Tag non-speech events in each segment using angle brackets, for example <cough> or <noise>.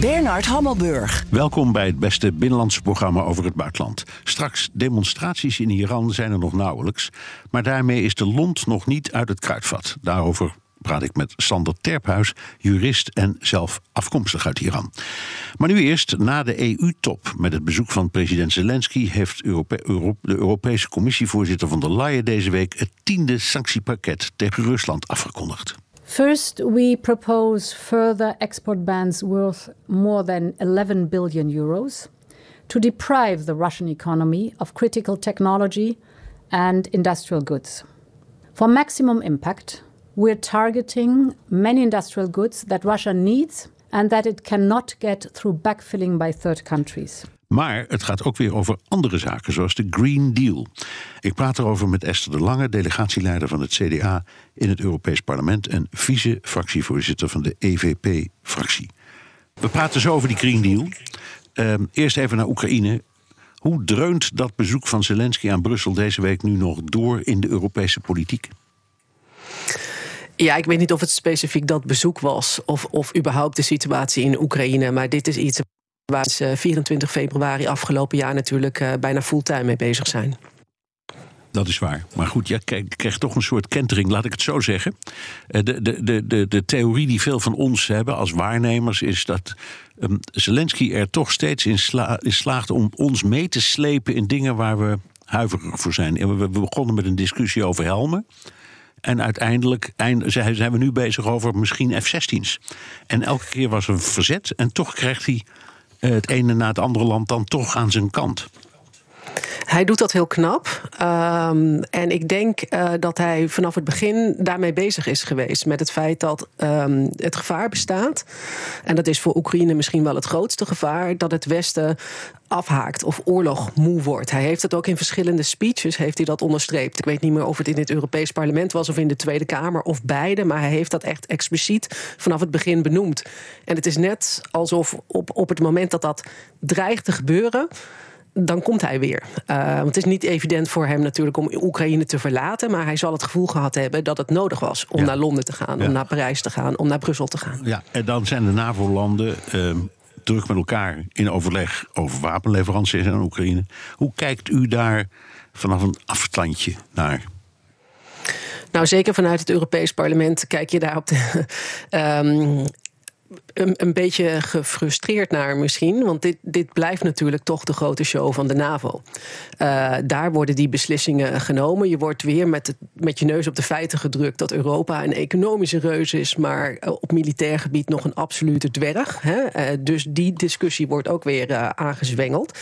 Bernard Hammelburg. Welkom bij het beste binnenlandse programma over het buitenland. Straks demonstraties in Iran zijn er nog nauwelijks. Maar daarmee is de lont nog niet uit het kruidvat. Daarover praat ik met Sander Terphuis, jurist en zelf afkomstig uit Iran. Maar nu eerst, na de EU-top met het bezoek van president Zelensky... heeft de Europese Commissievoorzitter van der Leyen deze week... het tiende sanctiepakket tegen Rusland afgekondigd. First, we propose further export bans worth more than 11 billion euros to deprive the Russian economy of critical technology and industrial goods. For maximum impact, we're targeting many industrial goods that Russia needs and that it cannot get through backfilling by third countries. Maar het gaat ook weer over andere zaken, zoals de Green Deal. Ik praat erover met Esther de Lange, delegatieleider van het CDA in het Europees Parlement en vice-fractievoorzitter van de EVP-fractie. We praten zo over die Green Deal. Uh, eerst even naar Oekraïne. Hoe dreunt dat bezoek van Zelensky aan Brussel deze week nu nog door in de Europese politiek? Ja, ik weet niet of het specifiek dat bezoek was of, of überhaupt de situatie in Oekraïne, maar dit is iets waar ze 24 februari afgelopen jaar natuurlijk uh, bijna fulltime mee bezig zijn. Dat is waar. Maar goed, je krijgt toch een soort kentering, laat ik het zo zeggen. De, de, de, de, de theorie die veel van ons hebben als waarnemers is dat um, Zelensky er toch steeds in, in slaagt om ons mee te slepen in dingen waar we huiverig voor zijn. We, we begonnen met een discussie over helmen. En uiteindelijk zijn we nu bezig over misschien F-16's. En elke keer was er verzet en toch krijgt hij het ene na het andere land dan toch aan zijn kant. Hij doet dat heel knap. Um, en ik denk uh, dat hij vanaf het begin daarmee bezig is geweest. Met het feit dat um, het gevaar bestaat. En dat is voor Oekraïne misschien wel het grootste gevaar. Dat het Westen afhaakt of oorlog moe wordt. Hij heeft het ook in verschillende speeches heeft hij dat onderstreept. Ik weet niet meer of het in het Europees Parlement was of in de Tweede Kamer of beide, maar hij heeft dat echt expliciet vanaf het begin benoemd. En het is net alsof op, op het moment dat dat dreigt te gebeuren dan komt hij weer. Uh, want het is niet evident voor hem natuurlijk om Oekraïne te verlaten. Maar hij zal het gevoel gehad hebben dat het nodig was om Ja. naar Londen te gaan, Ja. om naar Parijs te gaan, om naar Brussel te gaan. Ja, en dan zijn de NAVO-landen uh, terug met elkaar in overleg over wapenleveranties aan Oekraïne. Hoe kijkt u daar vanaf een afstandje naar? Nou, zeker vanuit het Europees Parlement kijk je daar op de. Um, <laughs> een, beetje gefrustreerd naar misschien. Want dit, dit blijft natuurlijk toch de grote show van de NAVO. Uh, daar worden die beslissingen genomen. Je wordt weer met, met je neus op de feiten gedrukt dat Europa een economische reus is, maar uh, op militair gebied nog een absolute dwerg. Hè? Uh, dus die discussie wordt ook weer aangezwengeld.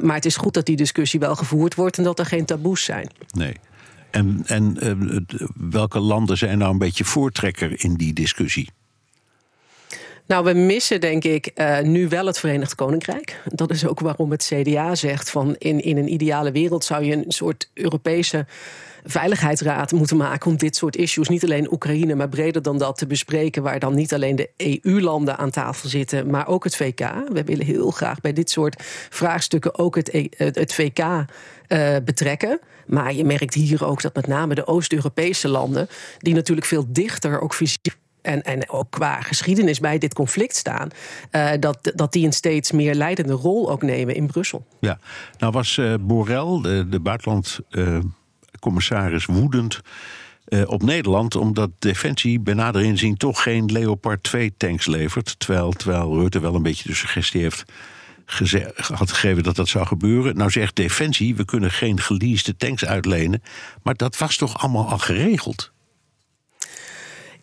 maar het is goed dat die discussie wel gevoerd wordt en dat er geen taboes zijn. Nee. En, en welke landen zijn nou een beetje voortrekker in die discussie? Nou, we missen denk ik uh, nu wel het Verenigd Koninkrijk. Dat is ook waarom het CDA zegt van in, in een ideale wereld zou je een soort Europese veiligheidsraad moeten maken om dit soort issues, niet alleen Oekraïne, maar breder dan dat te bespreken, waar dan niet alleen de EU-landen aan tafel zitten, maar ook het VK. We willen heel graag bij dit soort vraagstukken ook het, het VK uh, betrekken. Maar je merkt hier ook dat met name de Oost-Europese landen, die natuurlijk veel dichter ook fysiek en, en ook qua geschiedenis bij dit conflict staan, uh, dat, dat die een steeds meer leidende rol ook nemen in Brussel. Ja, nou was uh, Borrell, de, de buitenlandcommissaris, uh, woedend op Nederland, omdat Defensie bij nader inzien toch geen Leopard 2 tanks levert. Terwijl, terwijl Rutte wel een beetje de suggestie heeft had gegeven dat dat zou gebeuren. Nou zegt Defensie, we kunnen geen geleasede tanks uitlenen. Maar dat was toch allemaal al geregeld?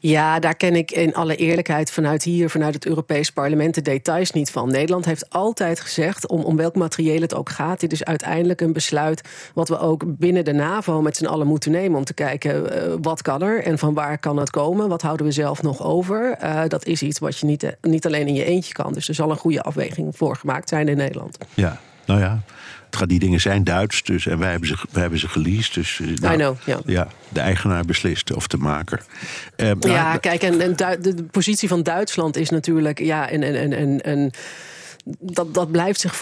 Ja, daar ken ik in alle eerlijkheid vanuit hier, vanuit het Europees Parlement, de details niet van. Nederland heeft altijd gezegd, om, om welk materieel het ook gaat, dit is uiteindelijk een besluit wat we ook binnen de NAVO met z'n allen moeten nemen. Om te kijken uh, wat kan er en van waar kan het komen, wat houden we zelf nog over. Uh, dat is iets wat je niet, niet alleen in je eentje kan. Dus er zal een goede afweging voor gemaakt zijn in Nederland. Ja, nou ja, die dingen zijn Duits, dus, en wij hebben ze, wij hebben ze geleased. Dus, nou, I know, ja. ja. De eigenaar beslist, of de maker. Uh, ja, kijk, en, en de, de, positie van Duitsland is natuurlijk ja, een, een, een, een dat, dat blijft zich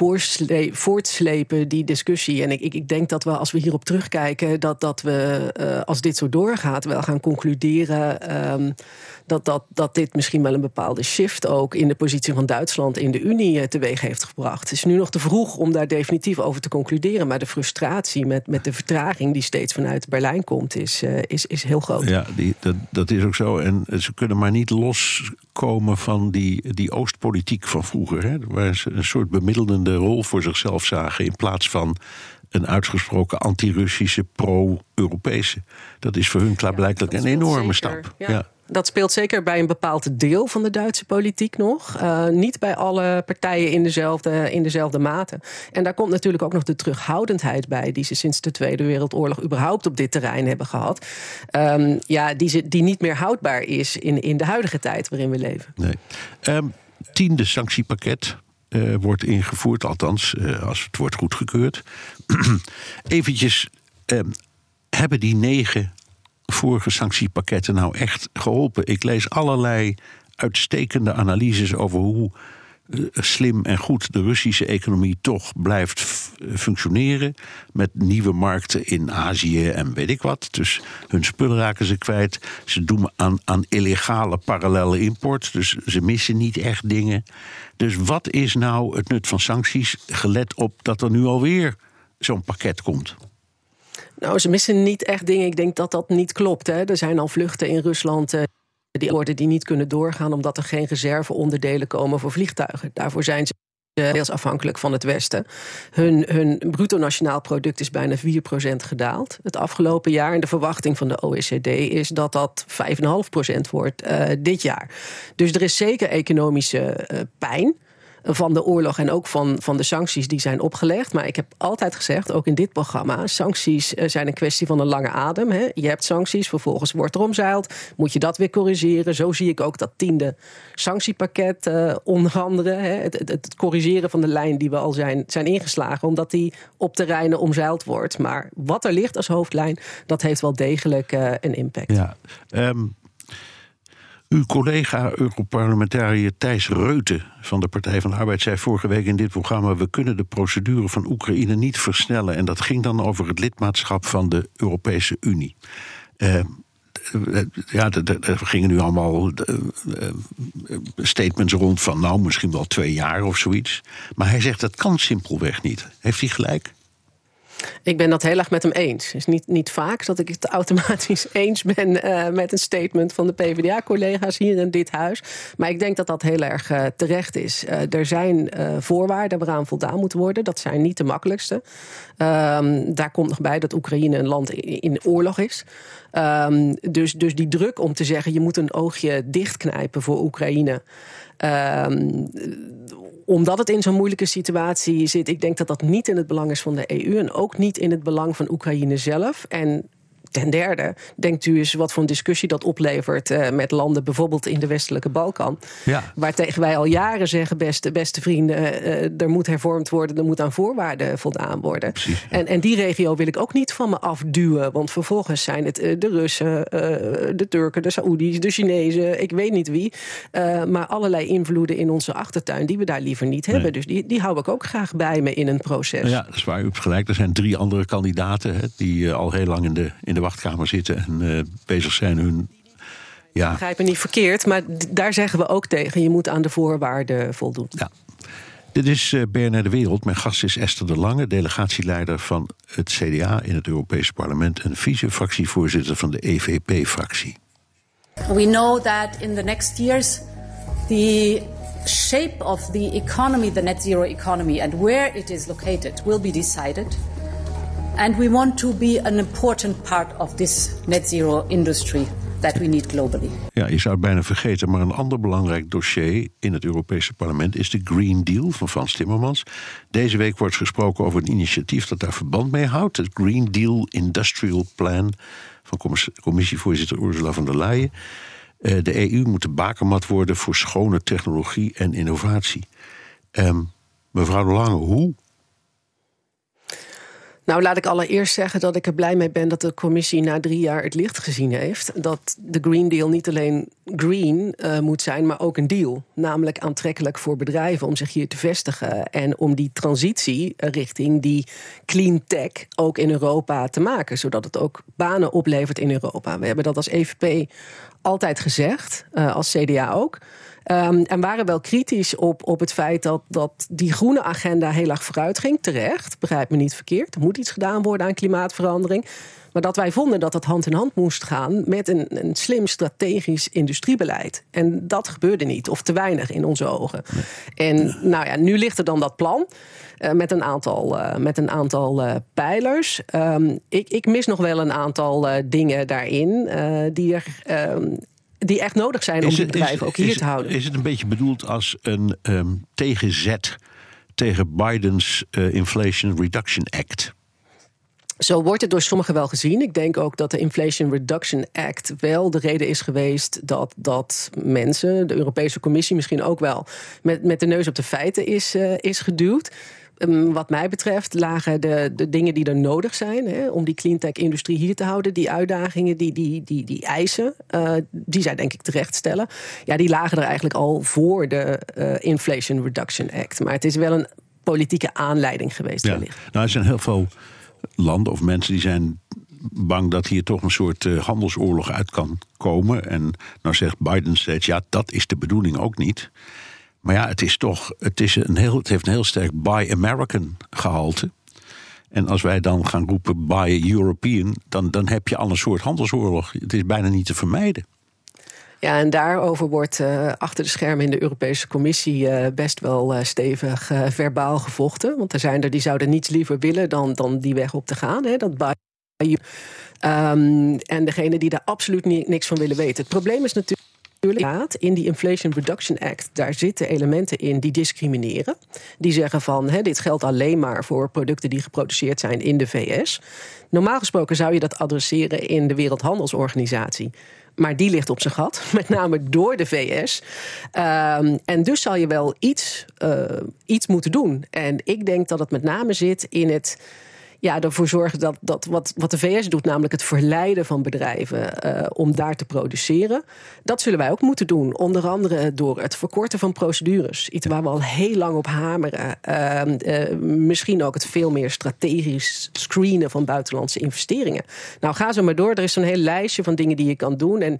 voortslepen, die discussie. En ik, ik, ik denk dat we, als we hierop terugkijken, dat, dat we, uh, als dit zo doorgaat, wel gaan concluderen. Um, dat, dat, dat dit misschien wel een bepaalde shift ook in de positie van Duitsland in de Unie teweeg heeft gebracht. Het is nu nog te vroeg om daar definitief over te concluderen. Maar de frustratie met, met de vertraging die steeds vanuit Berlijn komt, is, uh, is, is heel groot. Ja, die, dat, dat is ook zo. En ze kunnen maar niet loskomen van die, die Oostpolitiek van vroeger. Hè, een soort bemiddelende rol voor zichzelf zagen. In plaats van een uitgesproken anti-Russische, pro-Europese. Dat is voor hun klaarblijkelijk ja, een enorme zeker. stap. ja. Dat speelt zeker bij een bepaald deel van de Duitse politiek nog. Uh, niet bij alle partijen in dezelfde, in dezelfde mate. En daar komt natuurlijk ook nog de terughoudendheid bij, die ze sinds de Tweede Wereldoorlog überhaupt op dit terrein hebben gehad. Um, ja, die, ze, die niet meer houdbaar is in, in de huidige tijd waarin we leven. Nee. Um, tiende sanctiepakket. Uh, wordt ingevoerd, althans uh, als het wordt goedgekeurd. <clears throat> Eventjes, uh, hebben die negen vorige sanctiepakketten nou echt geholpen? Ik lees allerlei uitstekende analyses over hoe eh, slim en goed de Russische economie toch blijft functioneren. Met nieuwe markten in Azië en weet ik wat. Dus hun spullen raken ze kwijt. Ze doen aan, aan illegale parallele import. Dus ze missen niet echt dingen. Dus wat is nou het nut van sancties, gelet op dat er nu alweer zo'n pakket komt? Nou, ze missen niet echt dingen. Ik denk dat dat niet klopt. Hè. Er zijn al vluchten in Rusland. Die worden die niet kunnen doorgaan omdat er geen reserveonderdelen komen voor vliegtuigen. Daarvoor zijn ze deels afhankelijk van het Westen. Hun, hun bruto nationaal product is bijna 4% gedaald het afgelopen jaar. En de verwachting van de OECD is dat dat 5,5% wordt uh, dit jaar. Dus er is zeker economische uh, pijn van de oorlog en ook van, van de sancties die zijn opgelegd. Maar ik heb altijd gezegd, ook in dit programma, sancties eh, zijn een kwestie van een lange adem. Hè. Je hebt sancties, vervolgens wordt er omzeild, moet je dat weer corrigeren. Zo zie ik ook dat tiende sanctiepakket uh, onder andere. Hè. Het, het, het, corrigeren van de lijn die we al zijn, zijn ingeslagen, omdat die op terreinen omzeild wordt. Maar wat er ligt als hoofdlijn, dat heeft wel degelijk uh, een impact. Ja, um uw collega Europarlementariër Thijs Reuten van de Partij van de Arbeid zei vorige week in dit programma: we kunnen de procedure van Oekraïne niet versnellen. En dat ging dan over het lidmaatschap van de Europese Unie. Uh, ja, er gingen nu allemaal uh, statements rond van nou misschien wel twee jaar of zoiets. Maar hij zegt dat kan simpelweg niet. Heeft hij gelijk? Ik ben dat heel erg met hem eens. Het is niet, niet vaak dat ik het <laughs> automatisch eens ben uh, met een statement van de PvdA-collega's hier in dit huis. Maar ik denk dat dat heel erg uh, terecht is. Uh, er zijn voorwaarden waaraan voldaan moet worden. Dat zijn niet de makkelijkste. Um, daar komt nog bij dat Oekraïne een land in, oorlog is. Um, dus, dus die druk om te zeggen: je moet een oogje dichtknijpen voor Oekraïne. Um, omdat het in zo'n moeilijke situatie zit. Ik denk dat dat niet in het belang is van de EU en ook niet in het belang van Oekraïne zelf. En Ten derde, denkt u eens wat voor een discussie dat oplevert uh, met landen, bijvoorbeeld in de westelijke Balkan. Ja. Waar tegen wij al jaren zeggen, beste, beste vrienden, uh, er moet hervormd worden, er moet aan voorwaarden voldaan worden. Precies, en, en die regio wil ik ook niet van me afduwen, want vervolgens zijn het uh, de Russen, de Turken, de Saoedi's, de Chinezen, ik weet niet wie. maar allerlei invloeden in onze achtertuin die we daar liever niet nee. hebben. Dus die, die hou ik ook graag bij me in een proces. Ja, dat is waar. U hebt gelijk. Er zijn drie andere kandidaten hè, die al heel lang in de, in de de wachtkamer zitten en uh, bezig zijn hun. Ja. Ik begrijp me niet verkeerd, maar daar zeggen we ook tegen: je moet aan de voorwaarden voldoen. Ja. Dit is uh, BNR De Wereld. Mijn gast is Esther de Lange, delegatieleider van het CDA in het Europese Parlement en vice-fractievoorzitter van de EVP-fractie. We know that in the next years the shape of the economy, the net zero economy, and where it is located will be decided And we want to be an important part of this net zero industry that we need globally. Ja, je zou het bijna vergeten, maar een ander belangrijk dossier in het Europese parlement is de Green Deal van Frans Timmermans. Deze week wordt gesproken over een initiatief dat daar verband mee houdt: het Green Deal Industrial Plan van commissievoorzitter Ursula von der Leyen. Eh, de EU moet de bakermat worden voor schone technologie en innovatie. Um, mevrouw de Lange, hoe nou, laat ik allereerst zeggen dat ik er blij mee ben dat de commissie na drie jaar het licht gezien heeft. Dat de Green Deal niet alleen green uh, moet zijn, maar ook een deal. Namelijk aantrekkelijk voor bedrijven om zich hier te vestigen. En om die transitie richting die clean tech ook in Europa te maken. Zodat het ook banen oplevert in Europa. We hebben dat als EVP altijd gezegd, uh, als CDA ook. Um, en waren wel kritisch op, op het feit dat, dat die groene agenda heel erg vooruit ging. Terecht, begrijp me niet verkeerd. Er moet iets gedaan worden aan klimaatverandering. Maar dat wij vonden dat het hand in hand moest gaan met een, een slim strategisch industriebeleid. En dat gebeurde niet, of te weinig in onze ogen. En nou ja, nu ligt er dan dat plan. Uh, met een aantal, uh, met een aantal uh, pijlers. Um, ik, ik, mis nog wel een aantal dingen daarin die er um, die echt nodig zijn om die bedrijven ook hier te houden. Is het een beetje bedoeld als een um, tegenzet tegen Bidens uh, Inflation Reduction Act? Zo wordt het door sommigen wel gezien. Ik denk ook dat de Inflation Reduction Act wel de reden is geweest dat, dat mensen, de Europese Commissie misschien ook wel, met, met de neus op de feiten is, uh, is geduwd. Ehm, wat mij betreft lagen de, de dingen die er nodig zijn hè, om die cleantech-industrie hier te houden, die uitdagingen, die, die, die, die eisen, uh, die zij denk ik terecht stellen, ja, die lagen er eigenlijk al voor de uh, Inflation Reduction Act. Maar het is wel een politieke aanleiding geweest. Ja. Wellicht. Nou, er zijn heel veel landen of mensen die zijn bang dat hier toch een soort uh, handelsoorlog uit kan komen. En nou zegt Biden steeds, ja, dat is de bedoeling ook niet. Maar ja, het is toch, het, is een heel, het heeft een heel sterk Buy American gehalte. En als wij dan gaan roepen Buy European, dan, dan heb je al een soort handelsoorlog. Het is bijna niet te vermijden. Ja, en daarover wordt uh, achter de schermen in de Europese Commissie uh, best wel uh, stevig verbaal gevochten. Want er zijn er die zouden niets liever willen dan, dan die weg op te gaan. Hè, dat buy um, en degene die daar absoluut niks van willen weten. Het probleem is natuurlijk in die Inflation Reduction Act, daar zitten elementen in die discrimineren. Die zeggen van dit geldt alleen maar voor producten die geproduceerd zijn in de VS. Normaal gesproken zou je dat adresseren in de Wereldhandelsorganisatie. Maar die ligt op zijn gat, <laughs> met name door de VS. Um, en dus zal je wel iets, uh, iets moeten doen. En ik denk dat het met name zit in het ja, ervoor zorgen dat, dat wat, wat de VS doet, namelijk het verleiden van bedrijven uh, om daar te produceren, dat zullen wij ook moeten doen. Onder andere door het verkorten van procedures. Iets waar we al heel lang op hameren. Uh, uh, misschien ook het veel meer strategisch screenen van buitenlandse investeringen. Nou, ga zo maar door. Er is een heel lijstje van dingen die je kan doen. En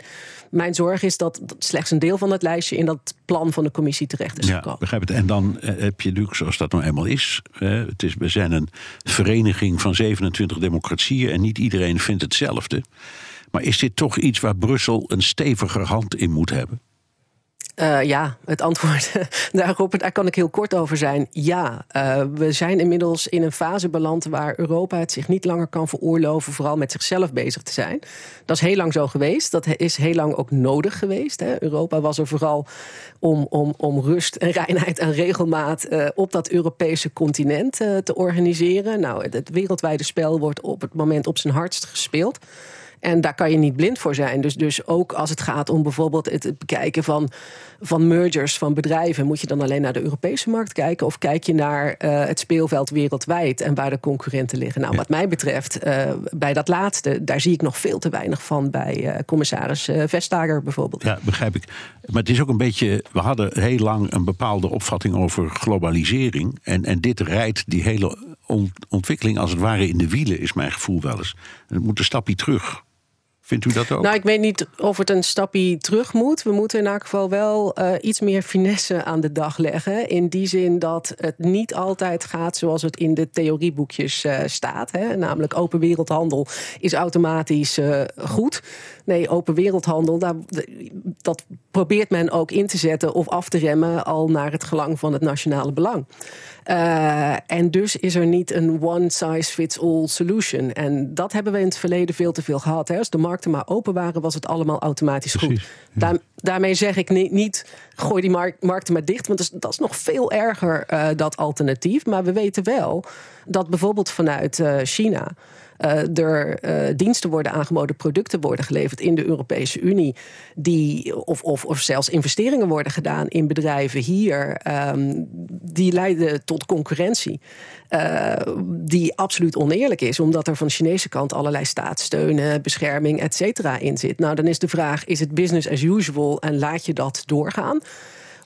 mijn zorg is dat slechts een deel van het lijstje in dat plan van de commissie terecht is ja, gekomen. Begrijp het. En dan heb je natuurlijk, zoals dat nou eenmaal is, het is we zijn een vereniging van 27 democratieën en niet iedereen vindt hetzelfde. Maar is dit toch iets waar Brussel een steviger hand in moet hebben? Uh, ja, het antwoord <laughs> daarop, daar kan ik heel kort over zijn. Ja, uh, we zijn inmiddels in een fase beland waar Europa het zich niet langer kan veroorloven, vooral met zichzelf bezig te zijn. Dat is heel lang zo geweest. Dat is heel lang ook nodig geweest. Hè. Europa was er vooral om, om, om rust en reinheid en regelmaat uh, op dat Europese continent te organiseren. Nou, het wereldwijde spel wordt op het moment op zijn hardst gespeeld. En daar kan je niet blind voor zijn. Dus, dus ook als het gaat om bijvoorbeeld het bekijken van, van mergers van bedrijven, moet je dan alleen naar de Europese markt kijken? Of kijk je naar uh, het speelveld wereldwijd en waar de concurrenten liggen? Nou, wat mij betreft, uh, bij dat laatste, daar zie ik nog veel te weinig van bij uh, commissaris Vestager bijvoorbeeld. Ja, begrijp ik. Maar het is ook een beetje, we hadden heel lang een bepaalde opvatting over globalisering. En, en dit rijdt die hele ontwikkeling als het ware in de wielen, is mijn gevoel wel eens. Het moet een stapje terug. Vindt u dat ook? Nou, ik weet niet of het een stapje terug moet. We moeten in elk geval wel uh, iets meer finesse aan de dag leggen. In die zin dat het niet altijd gaat zoals het in de theorieboekjes uh, staat. Hè? Namelijk open wereldhandel is automatisch uh, goed. Nee, open wereldhandel, daar, dat probeert men ook in te zetten of af te remmen al naar het gelang van het nationale belang. Uh, en dus is er niet een one size fits all solution. En dat hebben we in het verleden veel te veel gehad. Hè. Als de markt markten maar open waren, was het allemaal automatisch Precies, goed. Daar, daarmee zeg ik niet, niet gooi die mark- markten maar dicht, want dat is, dat is nog veel erger, eh, dat alternatief. Maar we weten wel dat bijvoorbeeld vanuit eh, China. Eh, er eh, diensten worden aangeboden, producten worden geleverd in de Europese Unie, die, of, of, of zelfs investeringen worden gedaan in bedrijven hier, ehm, die leiden tot concurrentie. eh, die absoluut oneerlijk is, omdat er van de Chinese kant allerlei staatssteunen, bescherming, et cetera in zit. Nou, dan is de vraag: is het business as usual en laat je dat doorgaan?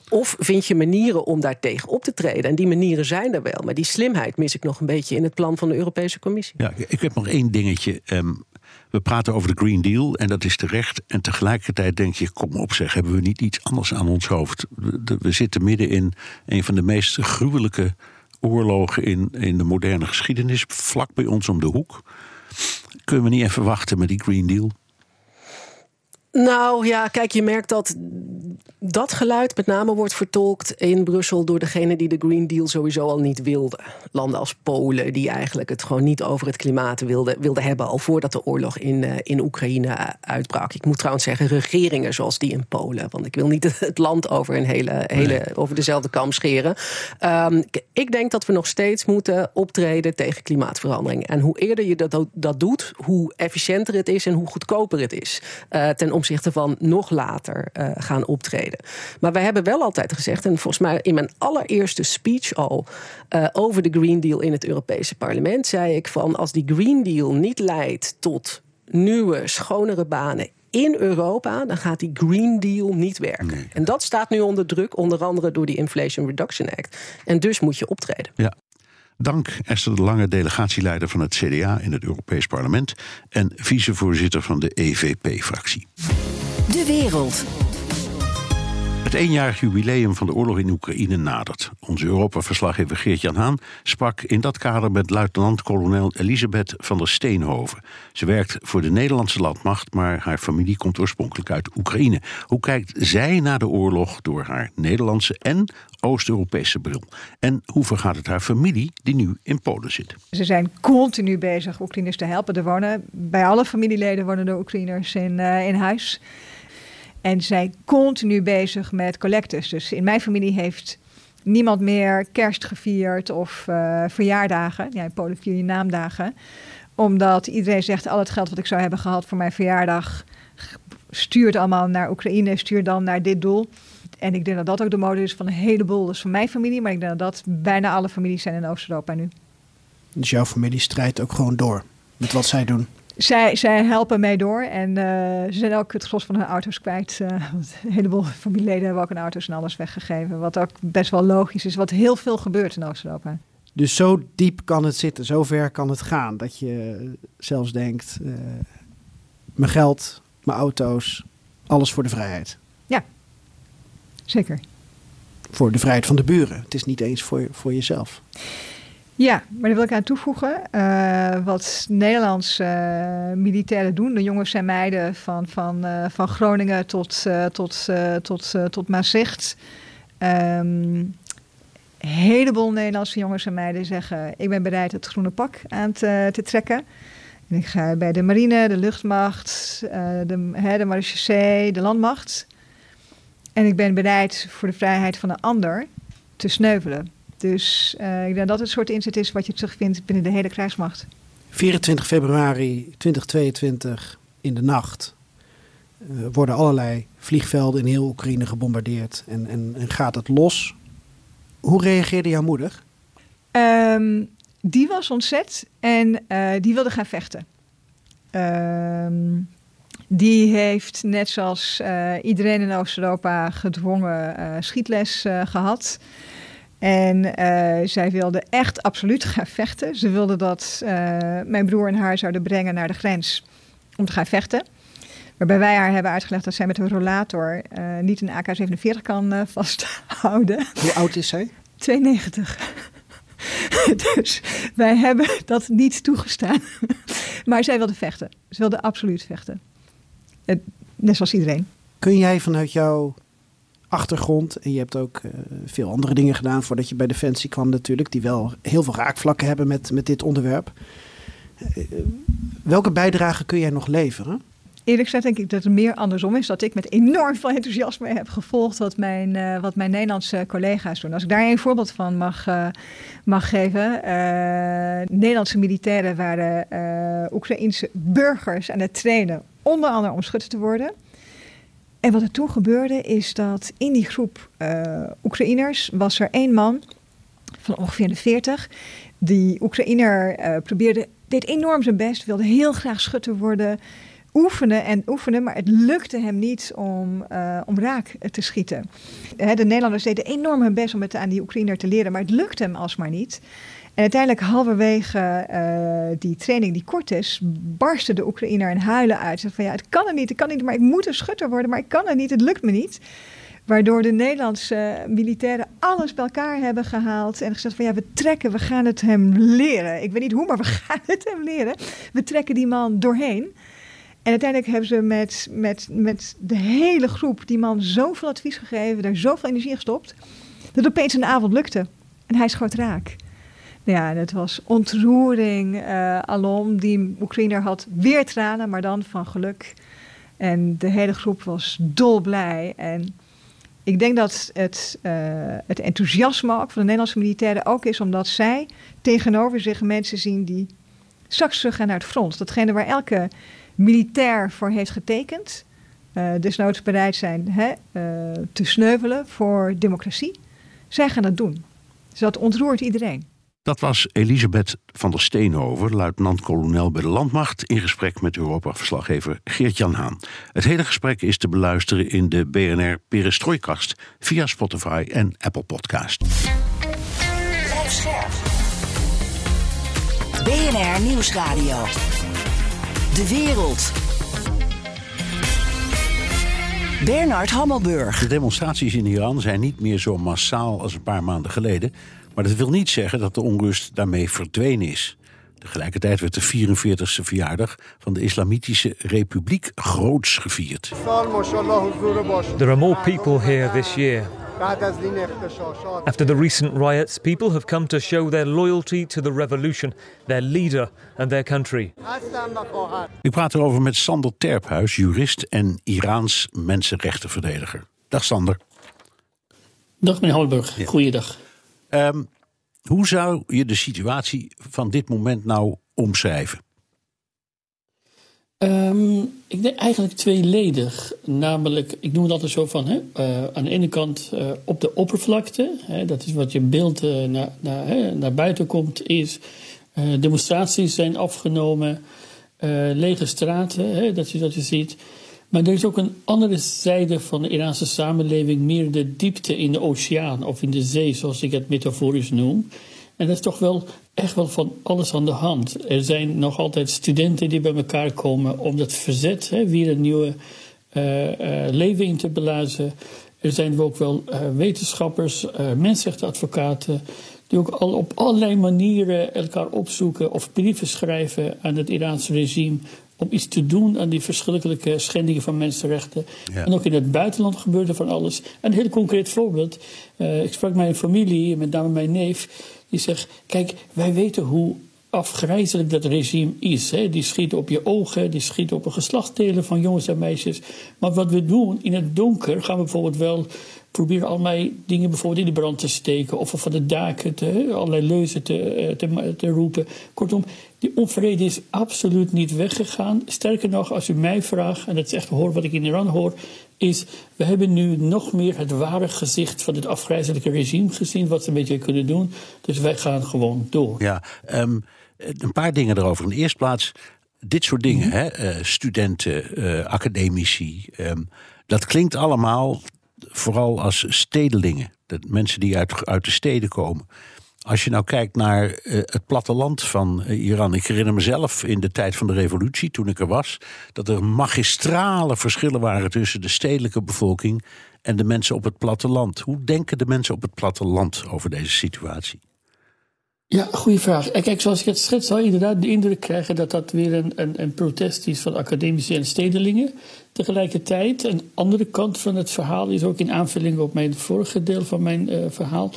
Of vind je manieren om daar tegen op te treden? En die manieren zijn er wel. Maar die slimheid mis ik nog een beetje in het plan van de Europese Commissie. Ja, ik heb nog één dingetje. Ehm, we praten over de Green Deal en dat is terecht. En tegelijkertijd denk je, kom op zeg, hebben we niet iets anders aan ons hoofd? We, we zitten midden in een van de meest gruwelijke oorlogen in, in de moderne geschiedenis. Vlak bij ons om de hoek. Kunnen we niet even wachten met die Green Deal? Nou ja, kijk, je merkt dat dat geluid met name wordt vertolkt in Brussel door degene die de Green Deal sowieso al niet wilden. Landen als Polen, die eigenlijk het gewoon niet over het klimaat wilden, wilden hebben, al voordat de oorlog in, eh, in Oekraïne uitbrak. Ik moet trouwens zeggen, regeringen zoals die in Polen. Want ik wil niet <laughs> het land over een hele, hele over dezelfde kam scheren. Ehm, ik denk dat we nog steeds moeten optreden tegen klimaatverandering. En hoe eerder je dat, dat doet, hoe efficiënter het is en hoe goedkoper het is. eh, ten opzichte van nog later eh, gaan optreden. Maar wij hebben wel altijd gezegd, en volgens mij in mijn allereerste speech al eh, over de Green Deal in het Europese parlement, zei ik van als die Green Deal niet leidt tot nieuwe, schonere banen in Europa, dan gaat die Green Deal niet werken. En dat staat nu onder druk, onder andere door die Inflation Reduction Act. En dus moet je optreden. Ja. Dank Esther de Lange, delegatieleider van het CDA in het Europees Parlement en vicevoorzitter van de EVP-fractie. De wereld. Het eenjarig jubileum van de oorlog in Oekraïne nadert. Onze Europa-verslaggever Geert-Jan Haan sprak in dat kader met luitenant-kolonel Elisabeth van der Steenhoven. Ze werkt voor de Nederlandse landmacht, maar haar familie komt oorspronkelijk uit Oekraïne. Hoe kijkt zij naar de oorlog door haar Nederlandse en Oost-Europese bril? En hoe vergaat het haar familie die nu in Polen zit? Ze zijn continu bezig Oekraïners te helpen. Er wonen, bij alle familieleden wonen de Oekraïners in, eh, in huis. En zijn continu bezig met collectes. Dus in mijn familie heeft niemand meer kerst gevierd of eh, verjaardagen. Ja, in Polen vier je naamdagen. Omdat iedereen zegt, al het geld wat ik zou hebben gehad voor mijn verjaardag... stuurt allemaal naar Oekraïne, stuur dan naar dit doel. En ik denk dat dat ook de mode is van een heleboel. Dus van mijn familie, maar ik denk dat dat bijna alle families zijn in Oost-Europa nu. Dus jouw familie strijdt ook gewoon door met wat zij doen. Zij, zij helpen mee door en eh, ze zijn ook het gros van hun auto's kwijt. eh, <laughs> want een heleboel familieleden hebben ook hun auto's en alles weggegeven. Wat ook best wel logisch is, wat heel veel gebeurt in Oost-Europa. Dus zo diep kan het zitten, zo ver kan het gaan. Dat je zelfs denkt, eh, mijn geld, mijn auto's, alles voor de vrijheid. Zeker. Voor de vrijheid van de buren. Het is niet eens voor, voor jezelf. Ja, maar daar wil ik aan toevoegen. eh, wat Nederlandse eh, militairen doen, de jongens en meiden van, van, eh, van Groningen tot, tot, tot, tot Maastricht. Ehm, een heleboel Nederlandse jongens en meiden zeggen: Ik ben bereid het groene pak aan te, te trekken. En ik ga bij de marine, de luchtmacht, de, de marechaussee, de landmacht. En ik ben bereid voor de vrijheid van de ander te sneuvelen. Dus eh, ik denk dat het soort inzet is wat je terugvindt binnen de hele krijgsmacht. 24 februari 2022 in de nacht eh, worden allerlei vliegvelden in heel Oekraïne gebombardeerd en, en, en gaat het los. Hoe reageerde jouw moeder? Ehm, die was ontzet en eh, die wilde gaan vechten. Ehm, die heeft net zoals iedereen in Oost-Europa gedwongen schietles eh, gehad. En eh, zij wilde echt absoluut <laughs> gaan vechten. Ze wilde dat eh, mijn broer en haar zouden brengen naar de grens om te gaan vechten. Waarbij wij haar hebben uitgelegd dat zij met een rollator eh, niet een AK-47 kan <laughs> vasthouden. Hoe oud is zij? 92. <laughs> dus wij hebben dat niet toegestaan. maar zij wilde vechten. Ze wilde absoluut vechten. Net zoals iedereen. Kun jij vanuit jouw achtergrond, en je hebt ook eh, veel andere dingen gedaan voordat je bij Defensie kwam natuurlijk, die wel heel veel raakvlakken hebben met, met dit onderwerp. Eh, welke bijdrage kun jij nog leveren? eerlijk gezegd denk ik dat het meer andersom is. Dat ik met enorm veel enthousiasme heb gevolgd wat mijn, wat mijn Nederlandse collega's doen. Als ik daar een voorbeeld van mag, mag geven. Nederlandse militairen waren Oekraïense burgers aan het trainen. Onder andere om schutter te worden. En wat er toen gebeurde is dat in die groep Oekraïners was er één man van ongeveer de 40. Die Oekraïner probeerde, deed enorm zijn best, wilde heel graag schutter worden oefenen en oefenen, maar het lukte hem niet om, uh, om raak te schieten. de Nederlanders deden enorm hun best om het aan die Oekraïner te leren, maar het lukte hem alsmaar niet. En uiteindelijk, halverwege uh, die training die kort is, barstte de Oekraïner in huilen uit. Zei van ja, het kan er niet, het kan niet, maar ik moet een schutter worden, maar ik kan het niet, het lukt me niet. Waardoor de Nederlandse militairen alles bij elkaar hebben gehaald. En gezegd van ja, we trekken, we gaan het hem leren. Ik weet niet hoe, maar we <laughs> gaan het hem leren. We trekken die man doorheen. En uiteindelijk hebben ze met, met, met de hele groep die man zoveel advies gegeven, daar zoveel energie gestopt, dat opeens een avond lukte. En hij schoot raak. Ja, het was ontroering uh, alom. Die Oekraïner had weer tranen, maar dan van geluk. En de hele groep was dolblij. En ik denk dat het, uh, het enthousiasme ook van de Nederlandse militairen ook is omdat zij tegenover zich mensen zien die straks terug gaan naar het front. Datgene waar elke militair voor heeft getekend. Uh, desnoods bereid zijn hè, te sneuvelen voor democratie. Zij gaan dat doen. Dus dat ontroert iedereen. Dat was Elisabeth van der Steenhoven, luitenant-kolonel bij de Landmacht, in gesprek met Europa-verslaggever Geert-Jan Haan. Het hele gesprek is te beluisteren in de BNR Perestrooikast via Spotify en Apple Podcast. Blijf scherp. BNR Nieuwsradio. De wereld. Bernard Hammelburg. De demonstraties in Iran zijn niet meer zo massaal als een paar maanden geleden. Maar dat wil niet zeggen dat de onrust daarmee verdwenen is. Tegelijkertijd werd de 44e verjaardag van de Islamitische Republiek groots gevierd. There are more people here this year After the recent riots, people have come to show their loyalty to the revolution, their leader and their country. Ik praat erover met Sander Terphuis, jurist en Iraans mensenrechtenverdediger. Dag Sander. Dag meneer Holberg, ja. goeiedag. Um, hoe zou je de situatie van dit moment nou omschrijven? Um, ik denk eigenlijk tweeledig. Namelijk, ik noem het altijd zo van, hè, uh, aan de ene kant uh, op de oppervlakte, hè, dat is wat je beeld uh, naar, naar, hè, naar buiten komt, is demonstraties zijn afgenomen, lege straten, hè, dat, je, dat je ziet. Maar er is ook een andere zijde van de Iraanse samenleving, meer de diepte in de oceaan of in de zee, zoals ik het metaforisch noem. En dat is toch wel echt wel van alles aan de hand. Er zijn nog altijd studenten die bij elkaar komen om dat verzet hè, weer een nieuwe uh, uh, leven in te blazen. Er zijn ook wel uh, wetenschappers, mensenrechtenadvocaten, die ook al op allerlei manieren elkaar opzoeken of brieven schrijven aan het Iraanse regime om iets te doen aan die verschrikkelijke schendingen van mensenrechten. Ja. En ook in het buitenland gebeurde van alles. Een heel concreet voorbeeld. ik sprak mijn familie, met name mijn neef. Die zegt, kijk, wij weten hoe afgrijzelijk dat regime is. Hè. Die schieten op je ogen, die schieten op een geslachtsdelen van jongens en meisjes. Maar wat we doen, in het donker gaan we bijvoorbeeld wel proberen allerlei dingen bijvoorbeeld in de brand te steken. Of van de daken te, allerlei leuzen te, eh, te, te roepen. Kortom, die onvrede is absoluut niet weggegaan. Sterker nog, als u mij vraagt, en dat is echt hoor wat ik in Iran hoor, is we hebben nu nog meer het ware gezicht van het afgrijzelijke regime gezien, wat ze een beetje kunnen doen. Dus wij gaan gewoon door. Ja, um, een paar dingen erover. In de eerste plaats, dit soort dingen, mm -hmm. hè, uh, studenten, uh, academici, um, dat klinkt allemaal vooral als stedelingen. Dat mensen die uit, uit de steden komen. Als je nou kijkt naar uh, het platteland van uh, Iran. Ik herinner mezelf in de tijd van de revolutie, toen ik er was, dat er magistrale verschillen waren tussen de stedelijke bevolking en de mensen op het platteland. Hoe denken de mensen op het platteland over deze situatie? Ja, goede vraag. Kijk, zoals ik het schets, zou je inderdaad de indruk krijgen dat dat weer een, een, een protest is van academici en stedelingen. Tegelijkertijd, een andere kant van het verhaal is ook in aanvulling op mijn vorige deel van mijn uh, verhaal.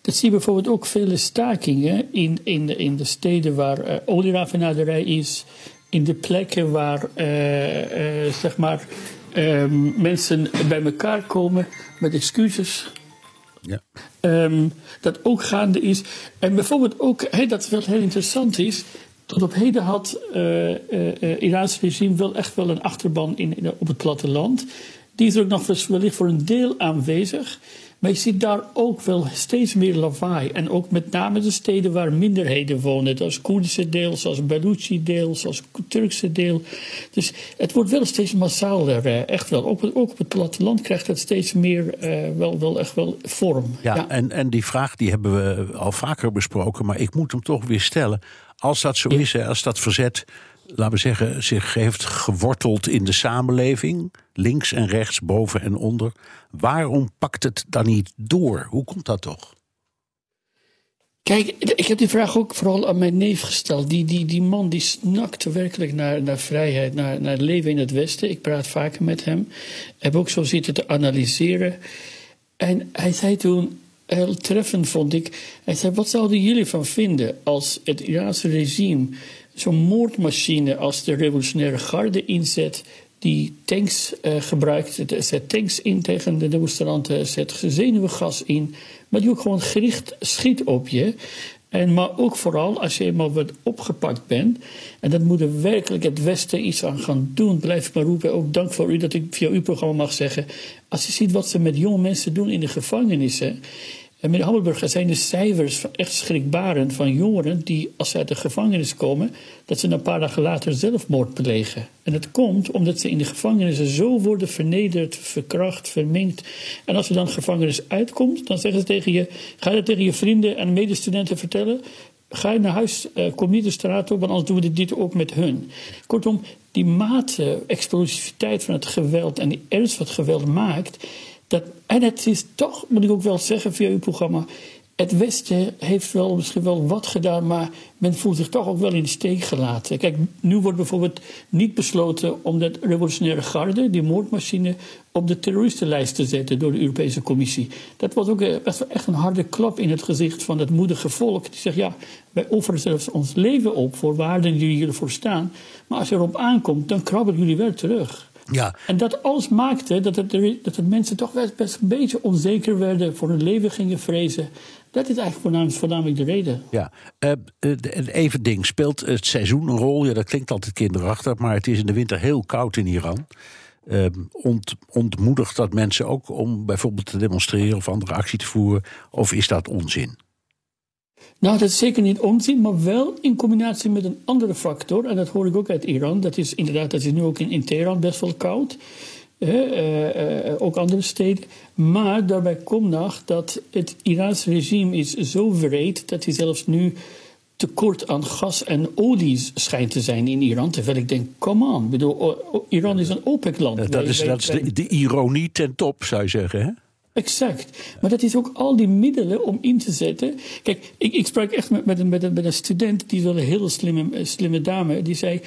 Dat zie je bijvoorbeeld ook vele stakingen in, in, de, in de steden waar uh, is, in de plekken waar zeg maar, ehm, mensen bij elkaar komen met excuses. Ja. Ehm, dat ook gaande is. En bijvoorbeeld ook, dat wat heel interessant is. Tot op heden had het Iraanse regime wel echt wel een achterban in, in, op het platteland. Die is er ook nog wellicht voor een deel aanwezig. Maar je ziet daar ook wel steeds meer lawaai. En ook met name de steden waar minderheden wonen. Zoals Koerdische deel, zoals Baluchi deel, zoals Turkse deel. Dus het wordt wel steeds massaler. Eh, echt wel. Ook, ook op het platteland krijgt het steeds meer uh, wel, wel echt wel vorm. Ja, ja, En, en die vraag die hebben we al vaker besproken. Maar ik moet hem toch weer stellen. Als dat zo is, als dat verzet laten we zeggen, zich heeft geworteld in de samenleving, links en rechts, boven en onder. Waarom pakt het dan niet door? Hoe komt dat toch? Kijk, ik heb die vraag ook vooral aan mijn neef gesteld. Die, die, die man die snakt werkelijk naar, naar vrijheid, naar, naar leven in het Westen. Ik praat vaker met hem. Heb ook zo zitten te analyseren. En hij zei toen, heel treffend vond ik. Hij zei: Wat zouden jullie van vinden als het Iraanse regime zo'n moordmachine als de revolutionaire garde inzet, die tanks uh, gebruikt, zet tanks in tegen de demonstranten, zet zenuwgas in, maar die ook gewoon gericht schiet op je. En, maar ook vooral als je eenmaal wordt opgepakt bent. En dat moet er werkelijk het Westen iets aan gaan doen. Blijf maar roepen. Ook dank voor u dat ik via uw programma mag zeggen. Als je ziet wat ze met jonge mensen doen in de gevangenissen. En meneer zijn de cijfers echt schrikbarend van jongeren die, als ze uit de gevangenis komen, dat ze een paar dagen later zelfmoord plegen. En dat komt omdat ze in de gevangenissen zo worden vernederd, verkracht, verminkt. En als ze dan gevangenis uitkomt, dan zeggen ze tegen je: ga dat tegen je vrienden en medestudenten vertellen? Ga je naar huis, uh, kom niet de straat op, want anders doen we dit ook met hun. Kortom, die mate, explosiviteit van het geweld en die ernst wat geweld maakt, dat, en het is toch, moet ik ook wel zeggen via uw programma. Het Westen heeft wel misschien wel wat gedaan, maar men voelt zich toch ook wel in de steek gelaten. Kijk, nu wordt bijvoorbeeld niet besloten om dat revolutionaire garde, die moordmachine, op de terroristenlijst te zetten door de Europese Commissie. Dat was ook echt een harde klap in het gezicht van het moedige volk. Die zegt: ja, wij offeren zelfs ons leven op voor waarden die jullie ervoor staan. Maar als je erop aankomt, dan krabbelen jullie wel terug. Ja. En dat alles maakte dat het, dat het mensen toch best een beetje onzeker werden, voor hun leven gingen vrezen. Dat is eigenlijk voornamelijk, voornamelijk de reden. Ja, uh, even ding. Speelt het seizoen een rol? Ja, dat klinkt altijd kinderachtig, maar het is in de winter heel koud in Iran. Uh, ont, ontmoedigt dat mensen ook om bijvoorbeeld te demonstreren of andere actie te voeren? Of is dat onzin? Nou, dat is zeker niet onzin, maar wel in combinatie met een andere factor. En dat hoor ik ook uit Iran. Dat is inderdaad, dat is nu ook in, in Teheran best wel koud. Eh, eh, ook andere steden. Maar daarbij komt nog dat het Iraanse regime is zo wreed dat hij zelfs nu tekort aan gas en olie schijnt te zijn in Iran. Terwijl ik denk, come on. bedoel, Iran is een OPEC-land. Dat, is, dat is de, de, ironie ten top, zou je zeggen, hè? Exact. Maar dat is ook al die middelen om in te zetten. Kijk, ik, ik sprak echt met, met, een, met, een, student, die is wel een hele slimme, slimme dame. Die zei: